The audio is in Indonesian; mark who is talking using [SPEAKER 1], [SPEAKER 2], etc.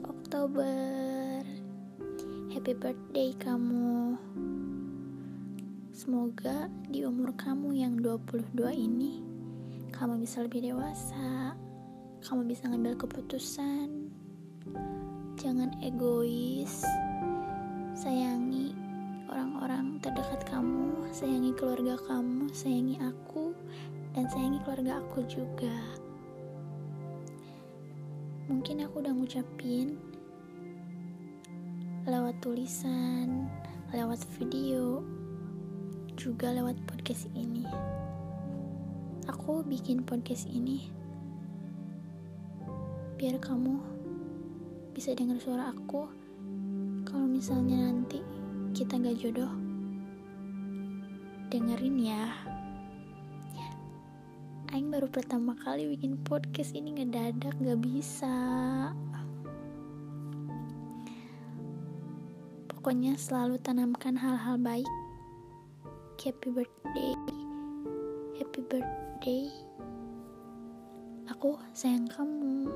[SPEAKER 1] Oktober. Happy birthday kamu. Semoga di umur kamu yang 22 ini Kamu bisa lebih dewasa Kamu bisa ngambil keputusan. Jangan egois Sayangi orang-orang terdekat kamu Sayangi keluarga kamu Sayangi aku Dan sayangi keluarga aku juga mungkin aku udah ngucapin lewat tulisan, lewat video, juga lewat podcast ini. Aku bikin podcast ini biar kamu bisa dengar suara aku kalau misalnya nanti kita gak jodoh. Dengerin ya. Aing baru pertama kali bikin podcast ini ngedadak gak bisa. Pokoknya selalu tanamkan hal-hal baik. Happy birthday. Happy birthday. Aku sayang kamu